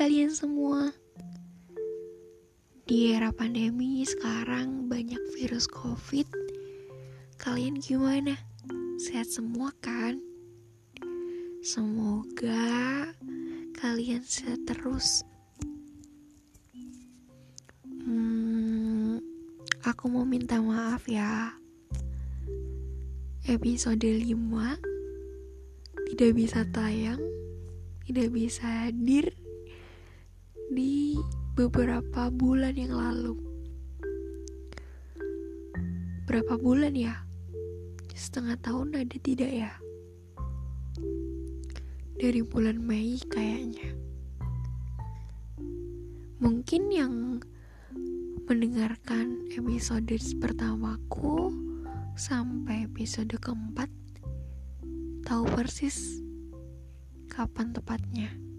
kalian semua. Di era pandemi sekarang banyak virus COVID. Kalian gimana? Sehat semua kan? Semoga kalian sehat terus. Hmm, aku mau minta maaf ya. Episode 5 tidak bisa tayang tidak bisa hadir di beberapa bulan yang lalu. Berapa bulan ya? Setengah tahun ada tidak ya? Dari bulan Mei kayaknya. Mungkin yang mendengarkan episode pertamaku sampai episode keempat tahu persis kapan tepatnya.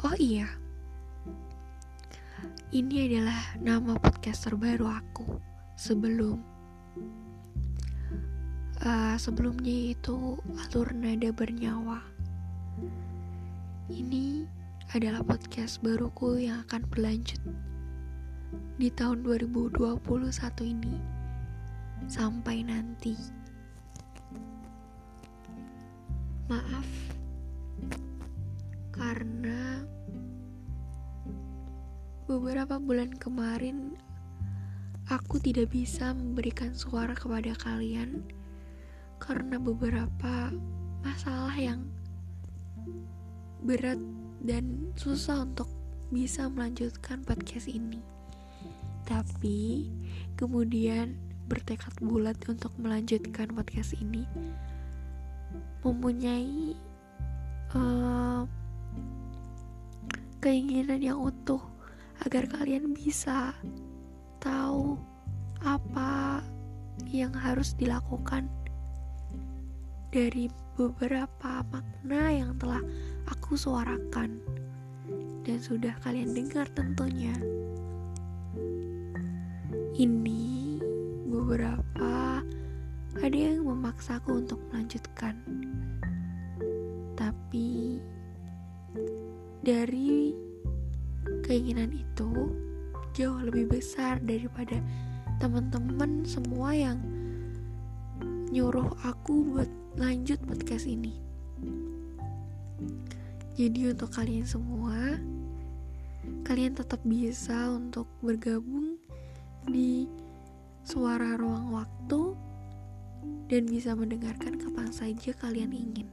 Oh iya, ini adalah nama podcast terbaru aku sebelum uh, sebelumnya itu alur nada bernyawa. Ini adalah podcast baruku yang akan berlanjut di tahun 2021 ini sampai nanti. Maaf karena beberapa bulan kemarin aku tidak bisa memberikan suara kepada kalian karena beberapa masalah yang berat dan susah untuk bisa melanjutkan podcast ini. Tapi kemudian bertekad bulat untuk melanjutkan podcast ini mempunyai uh, keinginan yang utuh agar kalian bisa tahu apa yang harus dilakukan dari beberapa makna yang telah aku suarakan dan sudah kalian dengar tentunya. Ini beberapa ada yang memaksaku untuk melanjutkan tapi dari keinginan itu jauh lebih besar daripada teman-teman semua yang nyuruh aku buat lanjut podcast ini. Jadi untuk kalian semua, kalian tetap bisa untuk bergabung di suara ruang waktu dan bisa mendengarkan kapan saja kalian ingin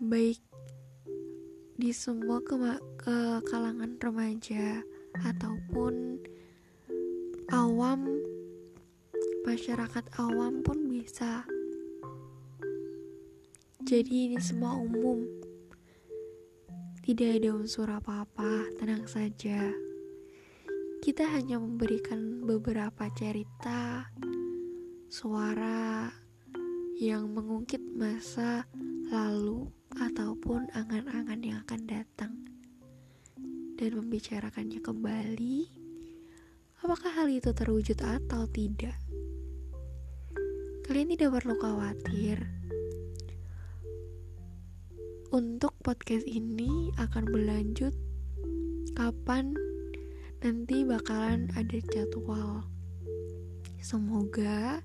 baik di semua ke, ke kalangan remaja ataupun awam masyarakat awam pun bisa jadi ini semua umum. Tidak ada unsur apa-apa tenang saja. Kita hanya memberikan beberapa cerita suara yang mengungkit masa lalu ataupun angan-angan yang akan datang dan membicarakannya kembali apakah hal itu terwujud atau tidak? Kalian tidak perlu khawatir. Untuk podcast ini akan berlanjut kapan nanti bakalan ada jadwal. Semoga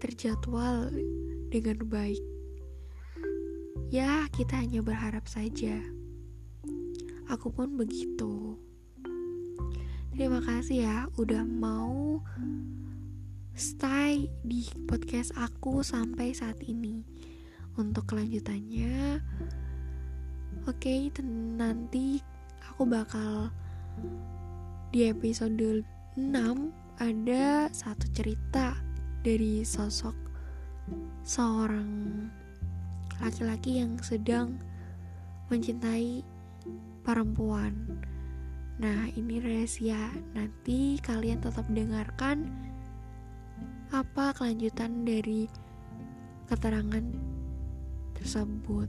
terjadwal dengan baik Ya, kita hanya berharap saja. Aku pun begitu. Terima kasih ya udah mau stay di podcast aku sampai saat ini. Untuk kelanjutannya, oke, okay, nanti aku bakal di episode 6 ada satu cerita dari sosok seorang laki-laki yang sedang mencintai perempuan. Nah, ini rahasia. Nanti kalian tetap dengarkan apa kelanjutan dari keterangan tersebut.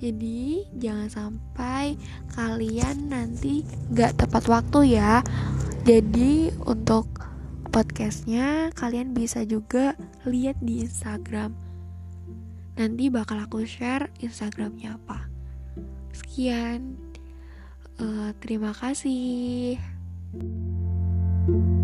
Jadi, jangan sampai kalian nanti gak tepat waktu ya. Jadi, untuk podcastnya kalian bisa juga lihat di Instagram Nanti bakal aku share Instagramnya apa. Sekian, uh, terima kasih. thank you